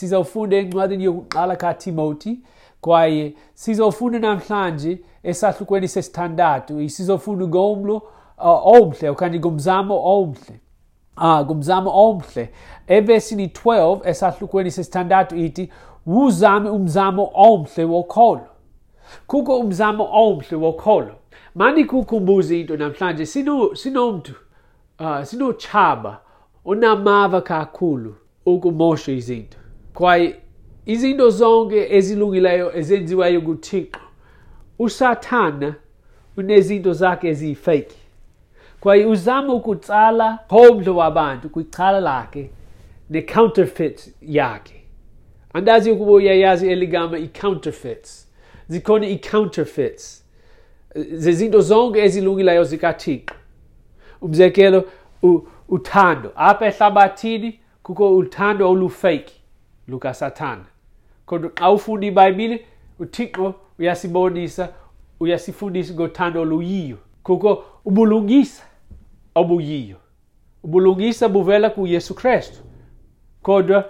sizofunda encwadini yokuqala kaTimothy kwaye sizofunda namhlanje esahlukweni sesithandathu. Sizofunda ngomlo uh, omhle okanye ngomzamo omhle. Ah ngumzamo omhle. Evesini 12 esahlukweni sesithandathu ithi wuzame umzamo omhle wokholo. Kukho umzamo omhle wokholo. Mani kukhumbuza into namhlanje? Sino sinomntu uh, sinochaba onamava kakhulu ukumosha izinto. Kwaye izinto zonke ezilungileyo ezenziwayo nguthixo usathana unezinto zakhe eziyifeki kwaye uzama ukutsala homdlo wabantu kwicala lakhe ne-counterfeit yakhe. Andazi ukuba uyayazi eligama i-counterfeits. Zikhona i-counterfeits zezinto zonke ezilungileyo zikathixo. Umzekelo uthando. Apha ehlabathini kukho uthando olufake lukasathana kodwa xa ufunda ibhayibhile uthixo uyasibonisa uyasifundisa ngothando oluyiyo. Kukho ubulungisa obuyiyo. Ubulungisa buvela kuyesu kristu. Kodwa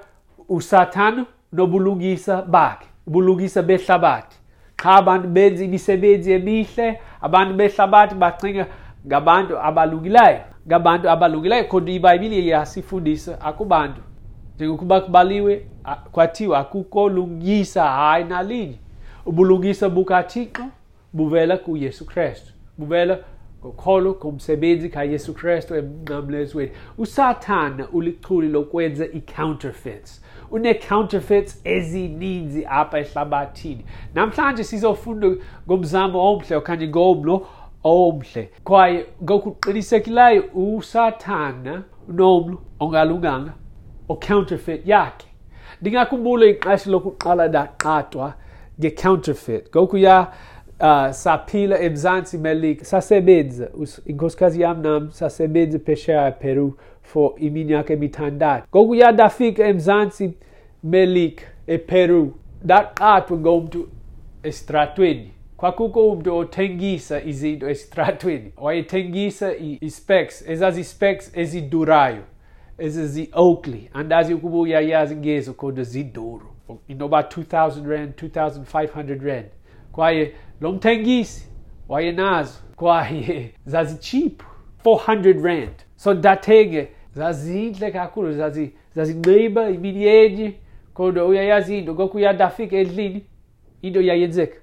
usathana nobulungisa bakhe ubulungisa behlabathi. Xa abantu benza imisebenzi emihle abantu behlabathi bacinga ngabantu abalungileyo ngabantu abalungileyo. Kodwa ibhayibhile iyasifundisa akubantu njengokuba kubaliwe kwathiwa akukho lungisa hayi nalinye ubulungisa bukathixo buvela kuyesu kristu. Buvela ngokholo ngomsebenzi kayesu kristu emnqamlezweni. Usathana ulichuli lokwenza i-counterfeits. Une-counterfeits ezininzi apha ehlabathini. Namhlanje sizofunda ngomzamo omhle okanye ngomlo omhle. Kwaye ngokuqinisekileyo usathana unomlo ongalunganga. O-counterfeit yakhe. Ndingakhumbula ixesha lokuqala ndaqathwa nge-counterfeit. Ngokuya uh, saphila emzansi melika sasebenza. Inkosikazi yam nam sasebenza phesheya peru for iminyaka emithandathu. Ngokuya ndafika emzansi melika eperu ndaqathwa ngomntu esitratweni. Kwakukho umntu othengisa izinto esitratweni wayethengisa i-specs ezazi-specs ezidurayo ezizi-oakley andazi ukuba uyayazi ngezo kodwa ziduru inoba 2000 rand 2500 rand. Kwaye lo mthengisi wayenazo kwaye zazicheap 400 rand. So ndathenge zazinhle kakhulu zazinxiba imini yenye kodwa uyayazi into ngokuya ndafika endlini into yayenzeka.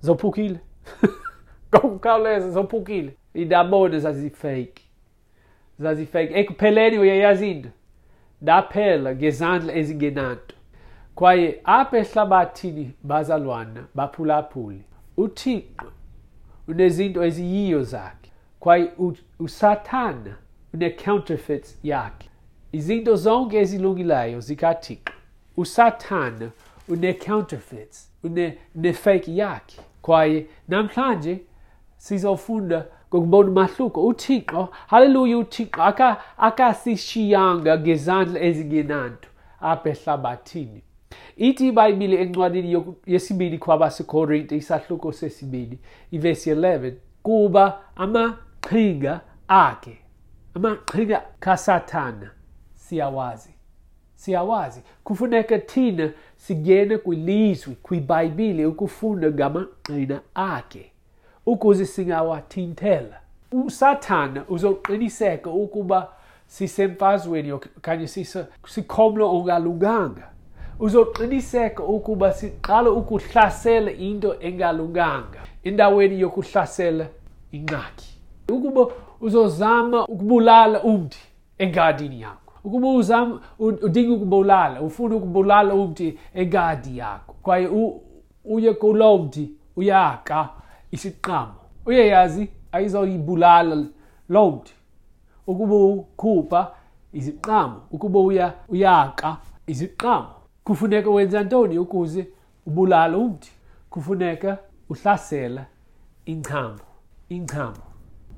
Zophukile. Ngokukhawuleza zophukile. Indabona zazifake zazifake ekupheleni uyayazi ndaphela ngezandla ezingenanto kwaye apha ehlabathini bazalwana baphulaphule uthixo unezinto eziyiyo zakhe. Kwaye usathana une-counterfeits yakhe. Izinto zonke ezilungileyo zikathixo. Usathana une-counterfeits une-fake yakhe. Kwaye namhlanje sizofunda ngokubona umahluko uthixo haleluya uthixo akasishiyanga ngezandla ezingenanto apha ehlabathini ithi ibhayibhile encwadini yesibili kwabasekorinte isahluko sesibili ivesi 11 kuba amaqhinga akhe amaqhinga kasathana siyawazi siyawazi. Kufuneka thina singene kwilizwi kwibhayibhile ukufunda ngamaqhina akhe. Ukuze singawathintela usathana uzoqiniseka ukuba sisemfazweni okanye sikhomlo ongalunganga. Uzoqiniseka ukuba siqala ukuhlasela into engalunganga endaweni yokuhlasela ingxaki. Ukuba uzozama ukubulala umntu engadini yakho. Ukuba uzama udinga ukubulala ufuna ukubulala umntu engadi yakho. Kwaye uye kulo mntu uyaka. Isiqamo uyayazi ayizoyibulala lo mntu ukuba ukhupha iziqamo ukuba uya uyaka iziqamo kufuneka wenza ntoni ukuze ubulale umntu kufuneka uhlasela inchambo inchambo.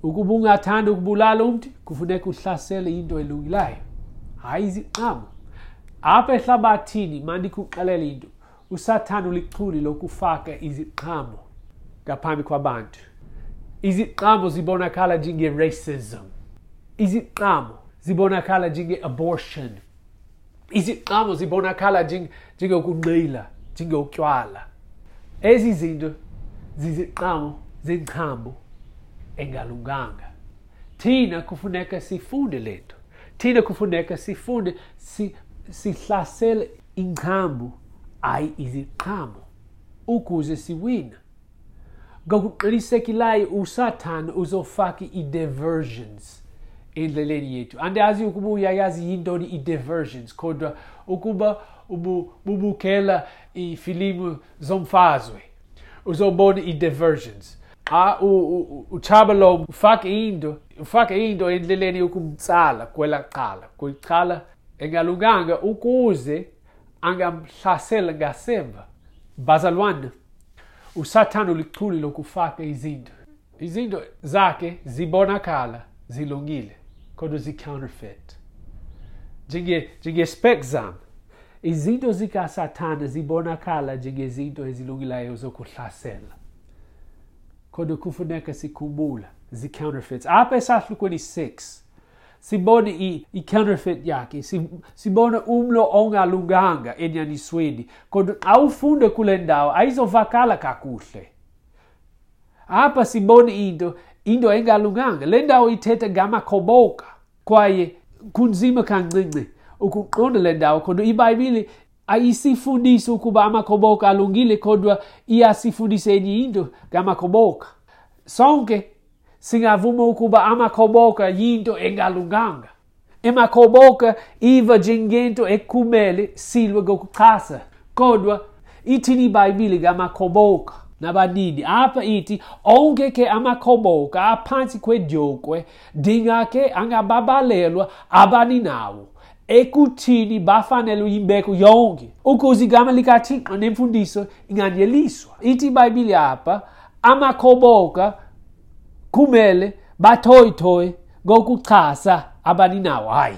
Ukuba ungathanda ukubulala umntu kufuneka uhlasele into elungileyo. Hayi iziqamo apha ehlabathini mandikuxelele into usathane ulichuli lokufaka iziqhamo. Ngaphambi kwabantu. Iziqamo zibonakala njenge-racism. Iziqhamo zibonakala njenge-abortion. Iziqamo zibonakala njengokunqila njengotywala ezi zinto ziziqamo zenchambo engalunganga. Thina kufuneka sifunde le nto. Thina kufuneka sifunde sihlasele ingcambu hayi iziqhamo ukuze siwina ngokuqinisekileyo usathane uzofaka i-diversions endleleni yethu. Andazi ukuba uyayazi yintoni i-diversions kodwa ukuba ububukela ifilimu zomfazwe uzobona i-diversions xa uchabalo ufake into ufake into endleleni yokumtsala kwela cala. Kwicala engalunganga ukuze angamhlasela ngasemva. Bazalwane usathane ulichuli lokufaka izinto izinto zakhe zibonakala zilungile kodwa zi-counterfeit njenge-spec zam. Izinto zikasathane zibonakala njengezinto ezilungileyo zokuhlasela. Kodwa kufuneka sikhumbula zi-counterfeits apha esahlukweni 6 sibone i-counterfeit yakhe sibone umlo ongalunganga enyanisweni kodwa xa ufunde kule ndawo ayizovakala kakuhle. Apha sibone into into engalunganga le ndawo ithetha ngamakhoboka kwaye kunzima kancinci ukuqonda le ndawo. Kodwa ibhayibhile ayisifundisi ukuba amakhoboka alungile kodwa iyasifundisa enye into ngamakhoboka sonke singavuma ukuba amakhoboka yinto engalunganga. Emakhoboka iva njengento ekumele silwe ngokuchasa kodwa ithini ibhayibhile ngamakhoboka nabanini apha ithi onke ke amakhoboka aphansi kwedyokhwe dingake angababalelwa abaninawo ekuthini bafanele uyimbeko yonke? Ukuze igama likathixo nemfundiso inganyeliswa ithi ibhayibhile apha amakhoboka kumele bathoyithoye ngokuchasa abaninawo hayi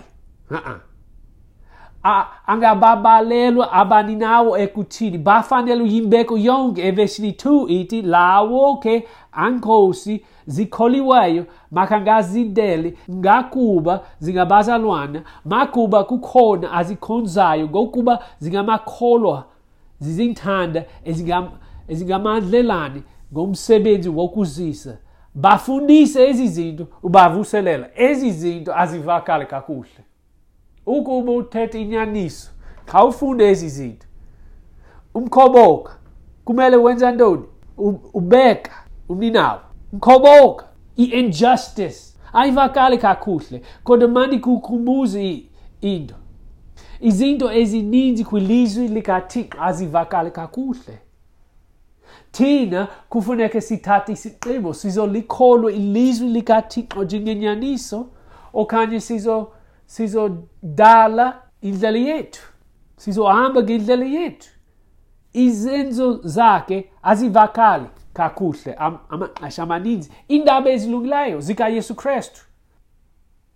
uh-uh. angababalelwa abaninawo ekuthini bafanele uyimbeko yonke evesini 2 ithi lawo ke ankosi zikholiweyo makangazidele ngakuba zingabazalwana makuba kukhona azikhonzayo ngokuba zingamakholwa zizinthanda ezingamandlelane ngomsebenzi wokuzisa bafundise ezi zinto ubavuselela. Ezi zinto azivakali kakuhle. Ukuba uthetha inyaniso xa ufunde ezi zinto. Umkhoboka kumele wenza ntoni? Ubeka umninawo. Umkhoboka i-injustice ayivakali kakuhle kodwa mandi kukhumbuze into. Izinto ezininzi kwilizwi likathixo azivakali kakuhle. Thina kufuneka sithathe isigqibo sizolikholwa ilizwi likathixo njengenyaniso okanye sizodala indlela yethu sizohamba ngendlela yethu. Izenzo zakhe azivakali kakuhle amaxesha amaninzi. Iindaba ezilungileyo zikayesu krestu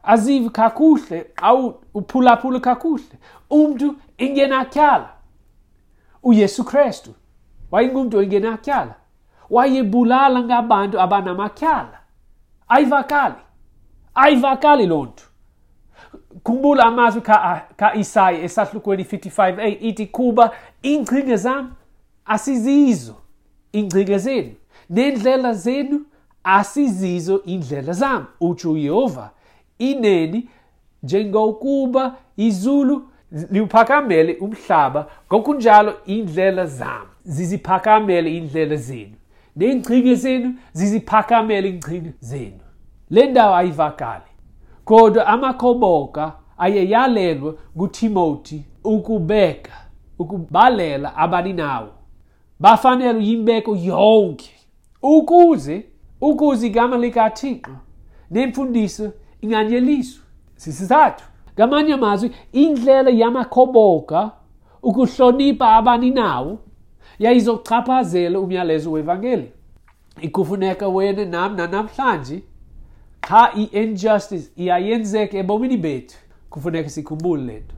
azivi kakuhle xa uphulaphula kakuhle. Umntu ingenatyala uyesu krestu wayengumntu engenatyala wayebulala ngabantu abanamatyala ayivakali. Ayivakali loo nto. Khumbula amazwi ka-isaya ka esahlukweni 55 a ithi kuba iingcinga zam asizizo iingcinga zenu. Neendlela zenu asizizo iindlela zam utsho uyehova. Ineni njengokuba izulu liwuphakamele umhlaba ngokunjalo iindlela zam ziziphakamele iindlela zenu. Neengcinga zenu ziziphakamele iingcinga zenu. Le ndawo ayivakali. Kodwa amakhoboka ayeyalelwe ngutimoti ukubeka ukubalela abaninawo bafanele uyimbeko yonke ukuze ukuze igama likathixo nemfundiso inganyeliswa. Sisizathu. Ngamanye amazwi indlela yamakhoboka ukuhlonipha abaninawo yayizochaphazela umyalezo wevangeli ikufuneka wena nam nanamhlanje xa i-injustice iyayenzeka ebomini bethu. Kufuneka sikhumbule lento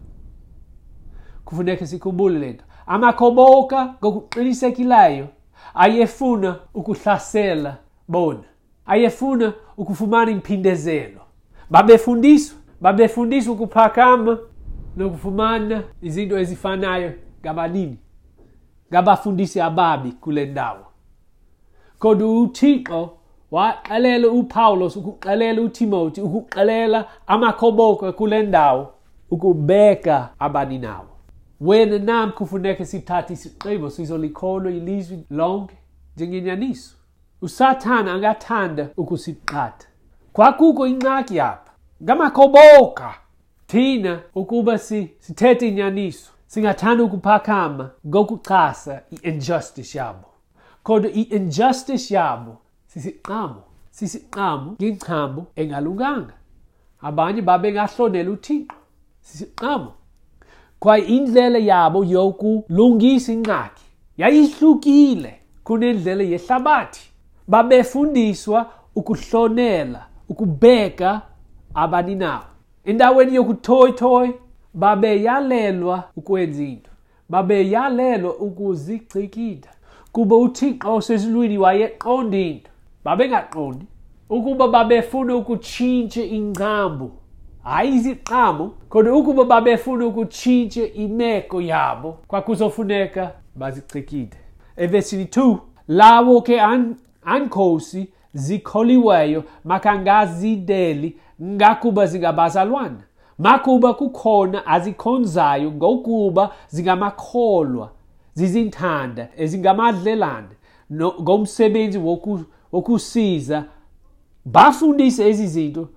kufuneka sikhumbule lento amakhoboka ngokuqinisekileyo ayefuna ukuhlasela bona. Ayefuna ukufumana imphindezelo babefundiswa babefundiswa ukuphakama nokufumana izinto ezifanayo ngabanini ngabafundisi ababi kule ndawo. Kodwa uthixo waxelela upawulos ukuxelela utimoti ukuxelela amakhoboka kule ndawo ukubeka abaninawo wena nam kufuneka sithathe isigqibo sizolikholwa ilizwi lonke njengenyaniso. Usathane angathanda ukusiqhatha kwakukho ingxaki yapha. Ngamakhoboka thina ukuba sithethe inyaniso. Singathanda ukuphakama ngokuchasa i-injustice yabo. Kodwa i-injustice yabo sisiqamo sisiqamo ngengcambo engalunganga. Abanye babengahlonela uthixo sisiqamo kwaye indlela yabo yokulungisa ingxaki yayihlukile kunendlela yehlabathi. Babefundiswa ukuhlonela ukubeka abaninawo endaweni yokuthoyithoyi babeyalelwa ukwenza into babeyalelwa ukuzigcikida kuba uthixo osezulwini wayeqonda into babengaqondi ukuba babefuna ukutshintsha ingcambu hayi iziqamo kodwa ukuba babefuna ukutshintsha imeko yabo kwakuzofuneka bazicikide evesini 2 lawo ke an, ankosi zikholiweyo makangazideli ngakuba zingabazalwana. Makuba kukhona azikhonzayo ngokuba zingamakholwa zizinthanda ezingamadlelane ngomsebenzi wokusiza. Bafundise ezi zinto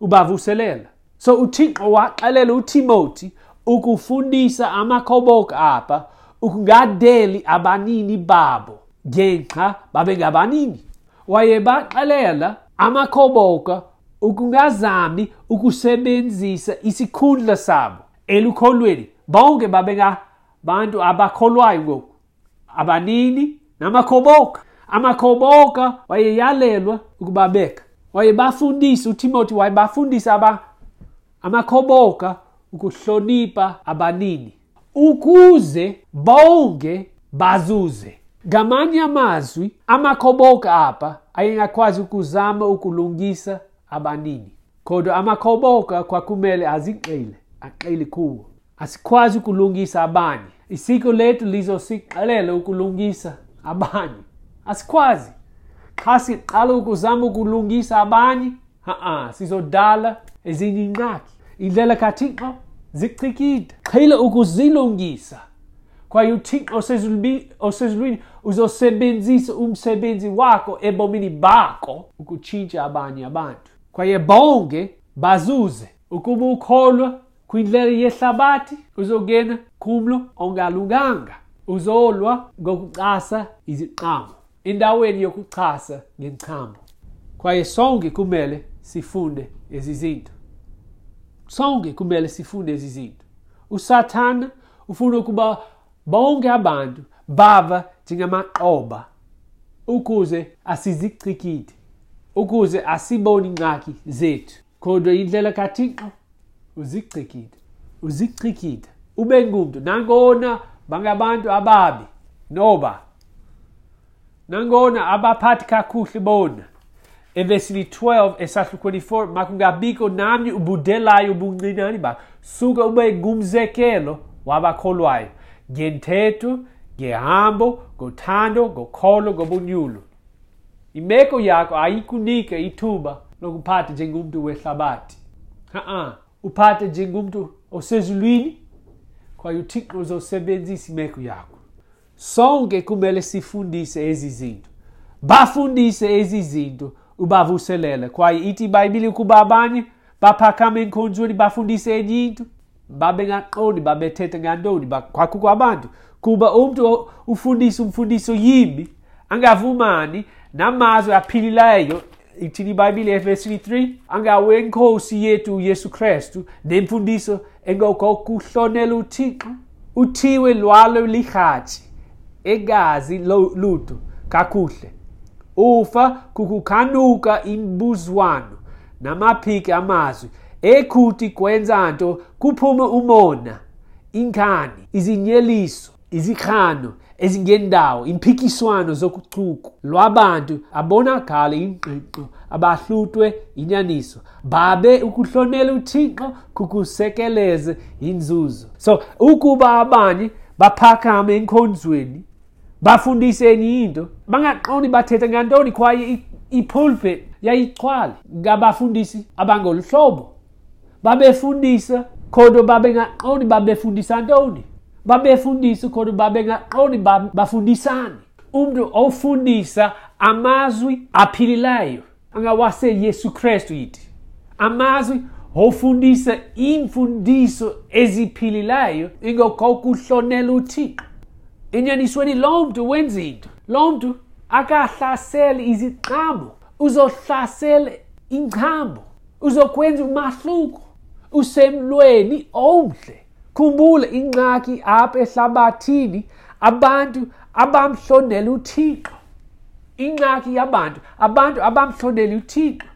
ubavuselela. So uthixo waxelela utimoti ukufundisa amakhoboka apha ukungadeli abanini babo ngenxa babengabanini. Wayebaxelela amakhoboka ukungazami ukusebenzisa isikhundla sabo elukholweni. Bonke babengabantu abakholwayo ngoku. Abanini namakhoboka. Amakhoboka wayeyalelwa ukubabeka. Wayebafundisa utimoti wayebafundisa aba amakhoboka ukuhlonipha abanini. Ukuze bonke bazuze. Ngamanye amazwi amakhoboka apha ayengakwazi ukuzama ukulungisa abanini. Kodwa amakhoboka kwakumele azixele aqeli kuwo. Asikwazi ukulungisa abanye. Isiko lethu lizosixelela ukulungisa abanye. Asikwazi. Xa siqala ukuzama ukulungisa abanye ha-a sizodala ezinye ingxaki indlela kathixo zichikide qhile ukuzilungisa. Kwaye uthixo osezulwini uzosebenzisa umsebenzi wakho ebomini bakho ukutshintsha abanye abantu. Kwaye bonke bazuze. Ukuba ukholwa kwindlela yehlabathi uzongena kumlo ongalunganga. Uzolwa ngokucasa iziqamo endaweni yokuchasa ngenchamo kwaye sonke kumele sifunde ezi zinto. Sonke kumele sifunde ezi zinto. Usathana ufuna ukuba bonke abantu bava njengamaqoba ukuze asizicikide. Ukuze asibone ingxaki zethu. Kodwa indlela kathixo uzicikide uzicikide ube ngumntu. Nangona bangabantu ababi noba nangona abaphathi kakuhle bona evesini 12 esahlu 24 makungabikho namnye ubudelayo ubuncinane bakho. Suka ube ngumzekelo wabakholwayo. Ngentetho ngehambo ngothando ngokholo ngobunyulo. Imeko yakho ayikunike ithuba lokuphatha njengomntu wehlabathi. Ha uphathe njengomntu osezulwini? Kwaye uthixo uzosebenzisa imeko yakho. Sonke kumele sifundise ezi zinto. Bafundise ezi zinto ubavuselela kwaye ithi ibhayibhile ukuba abanye baphakama enkonzweni bafundise enye into. Babengaqondi babethetha ngantoni kwakukho abantu. Kuba umntu ufundisa umfundiso yimbi angavumani namazwi aphilileyo ithini ibhayibhile efesini 3 angawenkosi yethu uyesu kristu nemfundiso engokokuhlonela uthixo uthiwe lwalo lihatshi egazi lutho kakuhle. Ufa kukukhanuka imbuzwano namaphiki amazwi ekhuthi kwenza nto kuphume umona inkani izinyeliso izikhano ezingendawo impikiswano zokucuku lwabantu abonakala ingqiqo abahlutwe inyaniso babe ukuhlonela uthixo kukusekeleze inzuzo. So ukuba abanye baphakame enkonzweni bafundise enye into bangaqondi bathetha ngantoni kwaye ipulpit yayichwala. Ngabafundisi abangolu hlobo babefundisa kodwa babengaqondi babefundisa ntoni? Babefundisa kodwa babengaqondi bafundisani umuntu ofundisa amazwi aphilileyo angawase Yesu Kristu yithi amazwi ofundisa imfundiso eziphilileyo ingokokuhlonela uthixo. Enyanisweni lo muntu wenza into lo muntu akahlaseli iziqhamo uzohlasela ingcambo uzokwenza umahluko usemlweni omhle. Khumbula ingxaki apha ehlabathini abantu abamhlonela uthixo. Ingxaki yabantu abantu abamhlonela uthixo.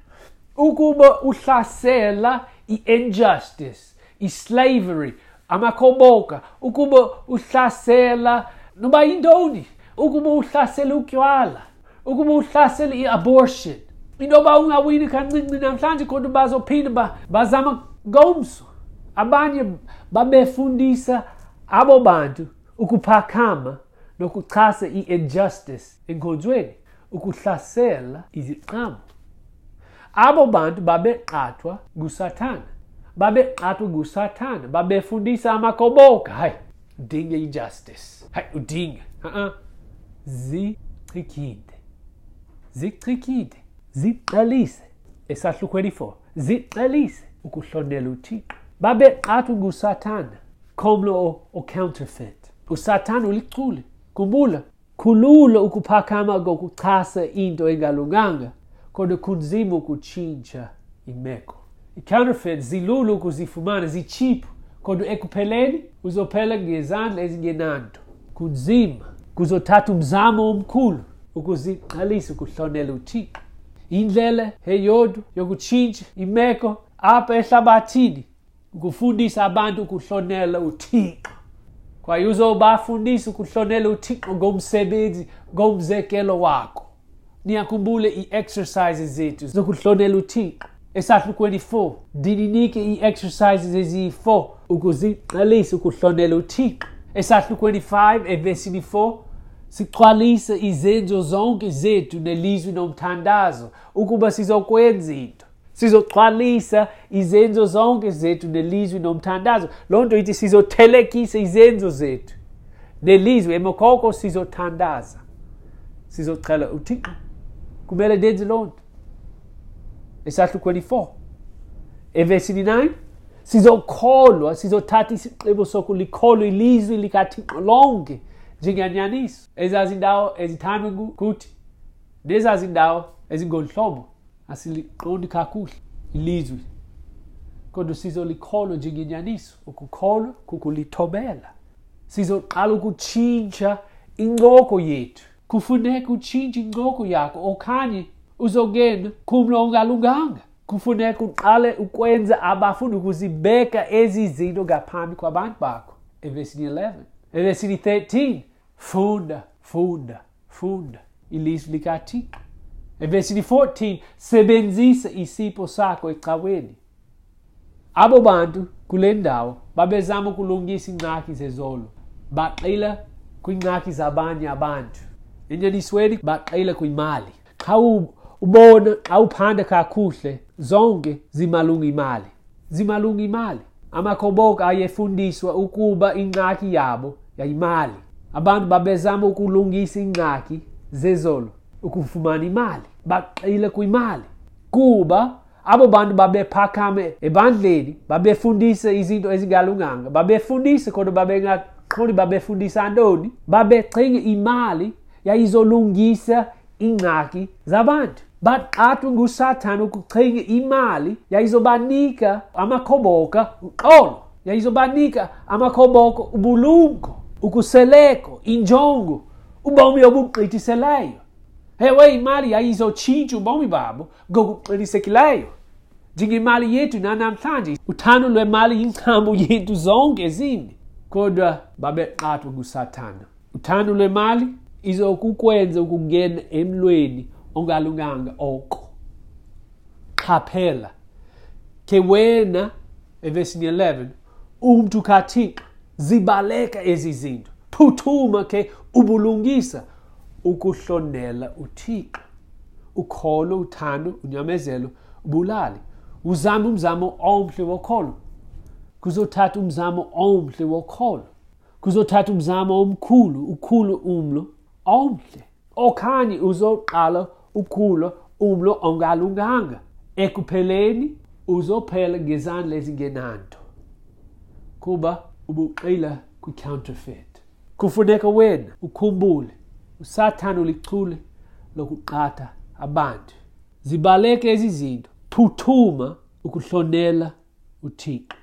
Ukuba uhlasela i-injustice i-slavery amakhoboka ukuba uhlasela noba yintoni? Ukuba uhlasela utywala ukuba uhlasela i-abortion. Intoba ungawini kancinci namhlanje kodwa bazophinda bazama ngomso. Abanye babefundisa abo bantu ukuphakama nokuchasa i-injustice enkonzweni ukuhlasela iziqhamo. Abo bantu babeqathwa ngusathana babeqathwa ngusathana babefundisa amakoboka. Hayi udinge injustice. Hayi udinge. Uh-uh. zichikide. Zichikide. Ziqalise esahluko 24 ziqalise ukuhlonela uthixo. Babeqathwa ngusathana khomlo o-counterfeit usathana ulichule kumbula khululo ukuphakama kokuchasa into engalunganga kodwa kunzima ukutshintsha imeko. I-counterfeit zilula ukuzifumana zichiphu kodwa ekupheleni uzophela ngezandla ezingenanto. Kunzima kuzothatha umzamo omkhulu ukuziqalisa ukuhlonela uthixo. Indlela eyodwa yokutshintsha imeko apha ehlabathini. Ukufundisa abantu ukuhlonela uthixo. Kwaye uzobafundisa ukuhlonela uthixo ngomsebenzi ngomzekelo wakho. Niyakhumbule ii-exercises zethu zokuhlonela uthixo. Esahlukweni 4 ndininike ii-exercises eziyi-4 ukuziqalisa ukuhlonela uthixo. Esahlukweni 5 evesini 4 sixhwalise izenzo zonke zethu nelizwi nomthandazo ukuba sizokwenza into. Sizoxhwalisa izenzo zonke zethu nelizwi nomthandazo. Loo nto ithi sizothelekisa izenzo zethu nelizwi. Emokoko sizothandaza. Sizochela uthixo kumele ndenze loo nto. Esahlukweni 4 evesini 9 sizokholwa sizothatha isigqibo sokulikholwa ilizwi likathixo lonke njenganyaniso ezazindawo ezithandwe kuthi nezazindawo ezingoluhlobo asiliqondi kakuhle ilizwi kodwa sizolikholwa njengenyaniso ukukholwa kukulithobela. Sizoqala ukutshintsha incoko yethu. Kufuneka utshintshe incoko yakho okanye uzongena kumlo ongalunganga kufuneka uqale ukwenza abafuna ukuzibeka ezi zinto ngaphambi kwabantu bakho. Evesini 11 evesini 13 funda funda funda. Ilizwi likathixo. Evesini 14 sebenzisa isipho sakho ecaweni abo bantu kule ndawo babezama ukulungisa ingxaki zezolo baqila kwiingxaki zabanye abantu. Enyanisweni baqila kwimali. Xa ubona xa uphanda kakuhle zonke zimalunga imali. Zimalunga imali. Amakhoboka ayefundiswa ukuba ingxaki yabo yayimali. Abantu babezama ukulungisa ingxaki zezolo. Ukufumana imali baqile kwimali. Kuba abo bantu babephakame ebandleni babefundisa izinto ezingalunganga babefundisa kodwa babengaqondi babefundisa ntoni? Babecinga imali yayizolungisa ingxaki zabantu. Baqathwe ngusathane ukucinga imali yayizobanika amakhoboka uxolo yayizobanika amakhoboka ubulumko ukuseleko injongo ubomi obugqithiseleyo. Hewe imali yayizotshintsha ubomi babo ngokuqinisekileyo. Njengemali yethu nanamhlanje uthando lwemali yincamo yethu zonke zimbi. Kodwa babeqathwa kusathana uthando lwemali izokukwenza ukungena emlweni ongalunganga oko. Qaphela ke wena evesini 11 umuntu kathixo zibaleka ezi zinto. Phuthuma ke ubulungisa ukuhlondela uthixo ukholo uthando unyamezelo ubulali. Uzame umzamo omhle wokholo. Kuzothatha umzamo omhle wokholo. Kuzothatha umzamo omkhulu ukhulu umlo omhle. Okanye uzoqala ukhula umlo ongalunganga. Ekupheleni uzophela ngezandla ezingenanto. Kuba ubuqila kwi-counterfeit kufuneka wena ukhumbule usathane ulichule lokuqatha abantu. Zibaleke ezi zinto. Phuthuma ukuhlonela uthixo.